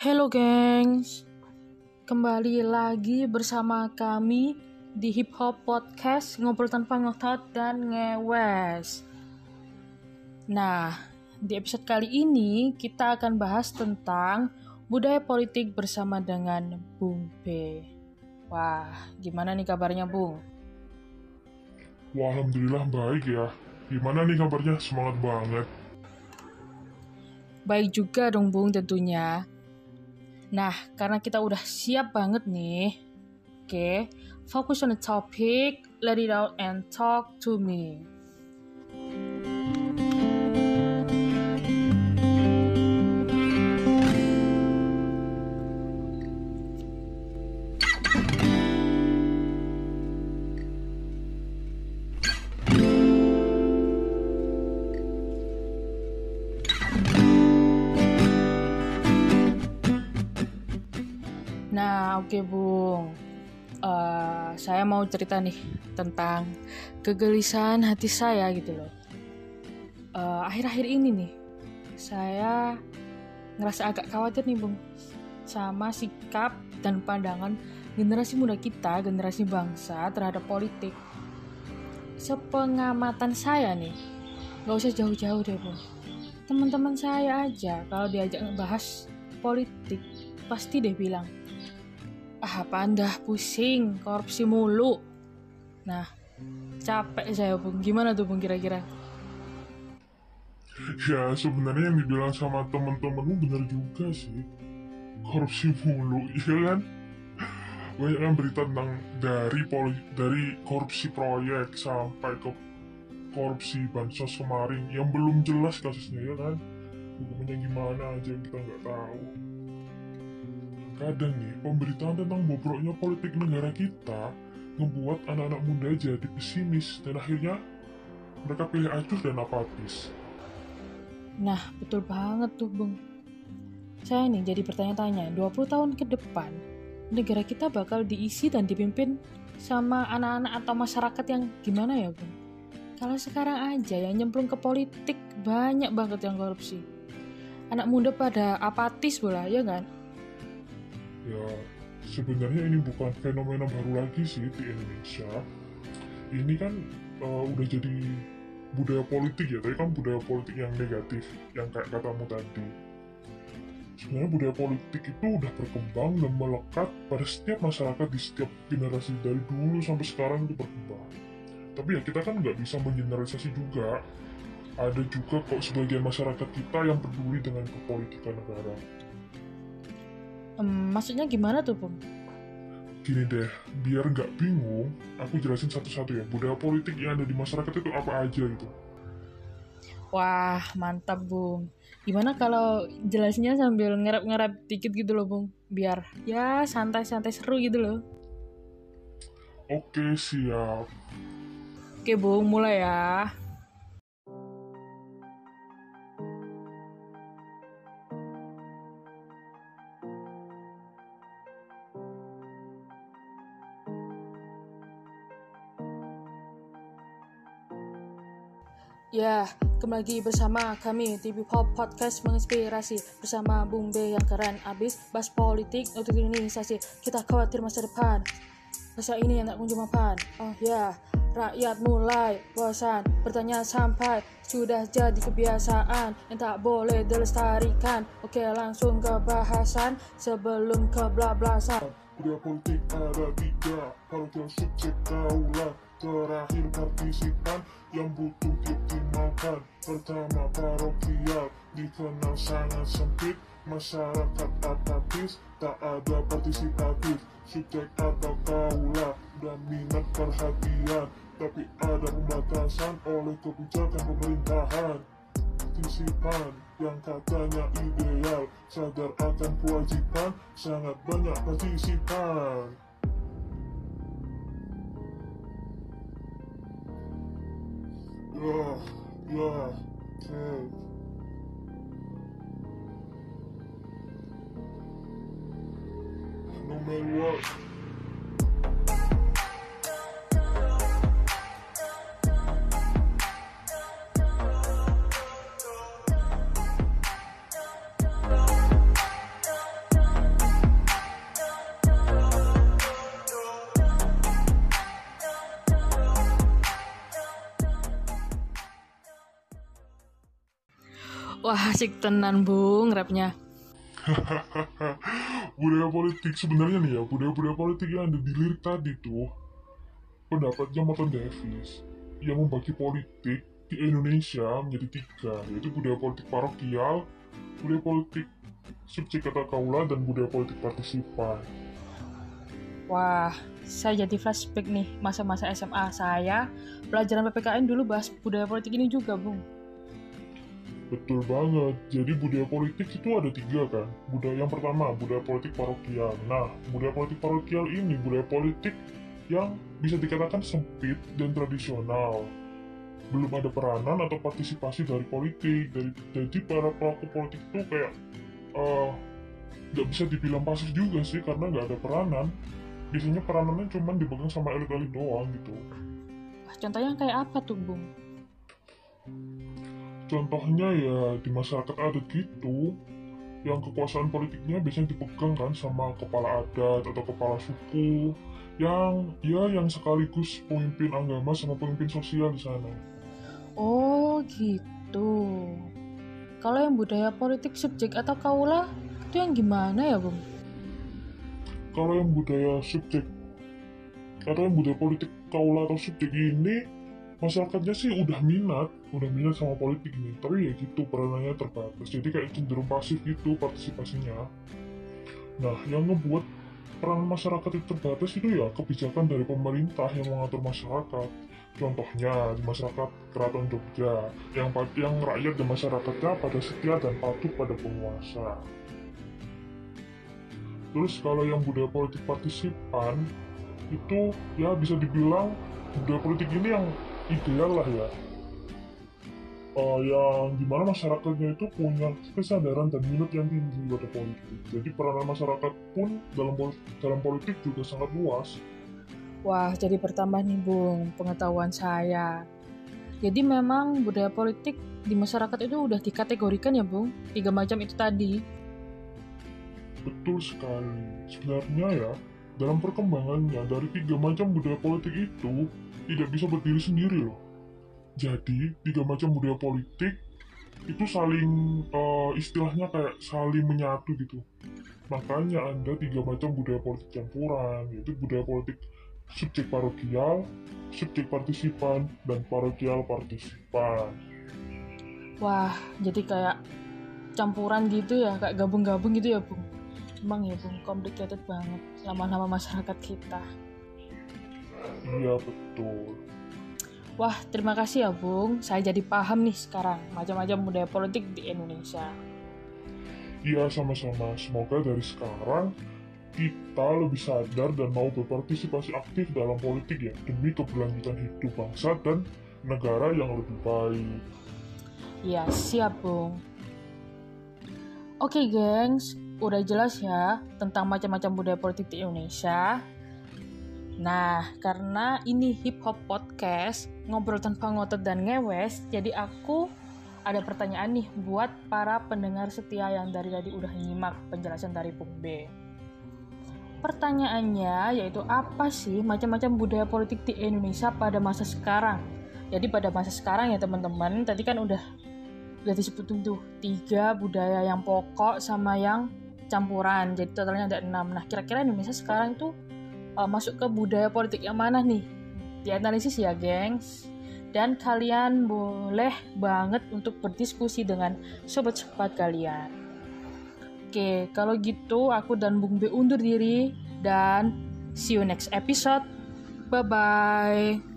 Halo gengs, kembali lagi bersama kami di Hip Hop Podcast Ngobrol Tanpa Ngotot dan Ngewes. Nah, di episode kali ini kita akan bahas tentang budaya politik bersama dengan Bung B. Wah, gimana nih kabarnya Bung? Wah, Alhamdulillah baik ya. Gimana nih kabarnya? Semangat banget. Baik juga dong Bung tentunya. Nah, karena kita udah siap banget nih. Oke, fokus on the topic, let it out and talk to me. Nah, oke Bung. Eh, saya mau cerita nih tentang kegelisahan hati saya gitu loh. Eh, akhir-akhir ini nih, saya ngerasa agak khawatir nih Bung sama sikap dan pandangan generasi muda kita, generasi bangsa terhadap politik. Sepengamatan saya nih, nggak usah jauh-jauh deh Bung. Teman-teman saya aja kalau diajak ngebahas politik pasti deh bilang ah apa anda pusing korupsi mulu nah capek saya bung gimana tuh bung kira-kira Ya, sebenarnya yang dibilang sama temen-temenmu benar juga sih. Korupsi mulu, iya kan? Banyak kan berita tentang dari poli, dari korupsi proyek sampai ke korupsi bansos kemarin yang belum jelas kasusnya ya kan? Hukumnya gimana aja kita nggak tahu. Kadang nih, pemberitaan tentang bobroknya politik negara kita membuat anak-anak muda jadi pesimis dan akhirnya mereka pilih acuh dan apatis. nah betul banget tuh bung. Saya nih jadi bertanya-tanya 20 tahun ke depan negara kita bakal diisi dan dipimpin sama anak-anak atau masyarakat yang gimana ya bung? Kalau sekarang aja yang nyemplung ke politik banyak banget yang korupsi. Anak muda pada apatis bola ya kan Ya, sebenarnya ini bukan fenomena baru lagi sih di Indonesia. Ini kan eh, udah jadi budaya politik ya, tapi kan budaya politik yang negatif, yang kayak katamu tadi. Sebenarnya budaya politik itu udah berkembang dan melekat pada setiap masyarakat di setiap generasi dari dulu sampai sekarang itu berkembang. Tapi ya kita kan nggak bisa mengeneralisasi juga. Ada juga kok sebagian masyarakat kita yang peduli dengan kepolitikan negara. Em, maksudnya gimana tuh bung Gini deh, biar nggak bingung, aku jelasin satu-satu ya. Budaya politik yang ada di masyarakat itu apa aja gitu. Wah, mantap, Bung. Gimana kalau jelasnya sambil ngerap-ngerap dikit gitu loh, Bung? Biar ya santai-santai seru gitu loh. Oke, siap. Oke, Bung, mulai ya. Ya, kembali lagi bersama kami TV Pop Podcast menginspirasi bersama Bung B yang keren abis bahas politik untuk organisasi kita khawatir masa depan. Masa ini yang tak kunjung mapan. Oh ya rakyat mulai bosan. Bertanya sampai sudah jadi kebiasaan yang tak boleh dilestarikan. Oke langsung ke bahasan sebelum ke bla-blasan. Politik ada parokial subjek kaulah. Terakhir partisipan yang butuh dioptimalkan. Pertama parokial, dikenal sangat sempit. Masyarakat apatis, tak ada partisipatif. Subjek atau kaulah, dan minat perhatian. Tapi ada pembatasan oleh kebijakan pemerintahan partisipan yang katanya ideal sadar akan kewajiban sangat banyak partisipan ya ya oke no matter what asik tenan, Bung, rapnya. budaya politik sebenarnya nih ya budaya-budaya politik yang ada di lirik tadi tuh pendapatnya Morton Davis yang membagi politik di Indonesia menjadi tiga yaitu budaya politik parokial budaya politik subjek kata kaula dan budaya politik partisipan Wah, saya jadi flashback nih masa-masa SMA saya. Pelajaran PPKN dulu bahas budaya politik ini juga, Bung. Betul banget. Jadi budaya politik itu ada tiga kan. Budaya yang pertama, budaya politik parokial. Nah, budaya politik parokial ini budaya politik yang bisa dikatakan sempit dan tradisional. Belum ada peranan atau partisipasi dari politik. Dari, jadi para pelaku politik itu kayak uh, nggak bisa dibilang pasif juga sih karena nggak ada peranan. Biasanya peranannya cuma dipegang sama elit-elit doang gitu. Wah, contohnya kayak apa tuh, Bung? Contohnya ya di masyarakat adat gitu yang kekuasaan politiknya biasanya dipegang kan sama kepala adat atau kepala suku yang ya yang sekaligus pemimpin agama sama pemimpin sosial di sana. Oh gitu. Kalau yang budaya politik subjek atau kaula itu yang gimana ya, Bung? Kalau yang budaya subjek atau yang budaya politik kaula atau subjek ini masyarakatnya sih udah minat udah minat sama politik nih. Tapi ya gitu peranannya terbatas. Jadi kayak cenderung pasif gitu partisipasinya. Nah yang ngebuat peran masyarakat itu terbatas itu ya kebijakan dari pemerintah yang mengatur masyarakat. Contohnya di masyarakat keraton Jogja yang yang rakyat dan masyarakatnya pada setia dan patuh pada penguasa. Terus kalau yang budaya politik partisipan itu ya bisa dibilang budaya politik ini yang ideal lah ya. Uh, yang di mana masyarakatnya itu punya kesadaran dan minat yang tinggi pada politik. Jadi peranan masyarakat pun dalam dalam politik juga sangat luas. Wah jadi bertambah nih bung pengetahuan saya. Jadi memang budaya politik di masyarakat itu udah dikategorikan ya bung? Tiga macam itu tadi. Betul sekali. Sebenarnya ya dalam perkembangannya dari tiga macam budaya politik itu tidak bisa berdiri sendiri loh. Jadi, tiga macam budaya politik itu saling uh, istilahnya kayak saling menyatu gitu. Makanya ada tiga macam budaya politik campuran, yaitu budaya politik subjek parokial, subjek partisipan, dan parokial partisipan. Wah, jadi kayak campuran gitu ya, kayak gabung-gabung gitu ya, Bung. Emang ya, Bung, complicated banget lama-lama masyarakat kita. Iya betul. Wah, terima kasih ya Bung. Saya jadi paham nih sekarang macam-macam budaya politik di Indonesia. Iya sama-sama. Semoga dari sekarang kita lebih sadar dan mau berpartisipasi aktif dalam politik ya demi keberlanjutan hidup bangsa dan negara yang lebih baik. Iya, siap Bung. Oke, gengs, udah jelas ya tentang macam-macam budaya politik di Indonesia. Nah, karena ini hip hop podcast, ngobrol tanpa ngotot dan ngewes, jadi aku ada pertanyaan nih buat para pendengar setia yang dari tadi udah nyimak penjelasan dari Bung B. Pertanyaannya yaitu apa sih macam-macam budaya politik di Indonesia pada masa sekarang? Jadi pada masa sekarang ya teman-teman, tadi kan udah udah disebutin tuh tiga budaya yang pokok sama yang campuran. Jadi totalnya ada enam. Nah kira-kira Indonesia sekarang tuh uh, masuk ke budaya politik yang mana nih? Dianalisis ya, gengs. Dan kalian boleh banget untuk berdiskusi dengan sobat-sobat kalian. Oke, kalau gitu aku dan Bung B undur diri dan see you next episode. Bye-bye.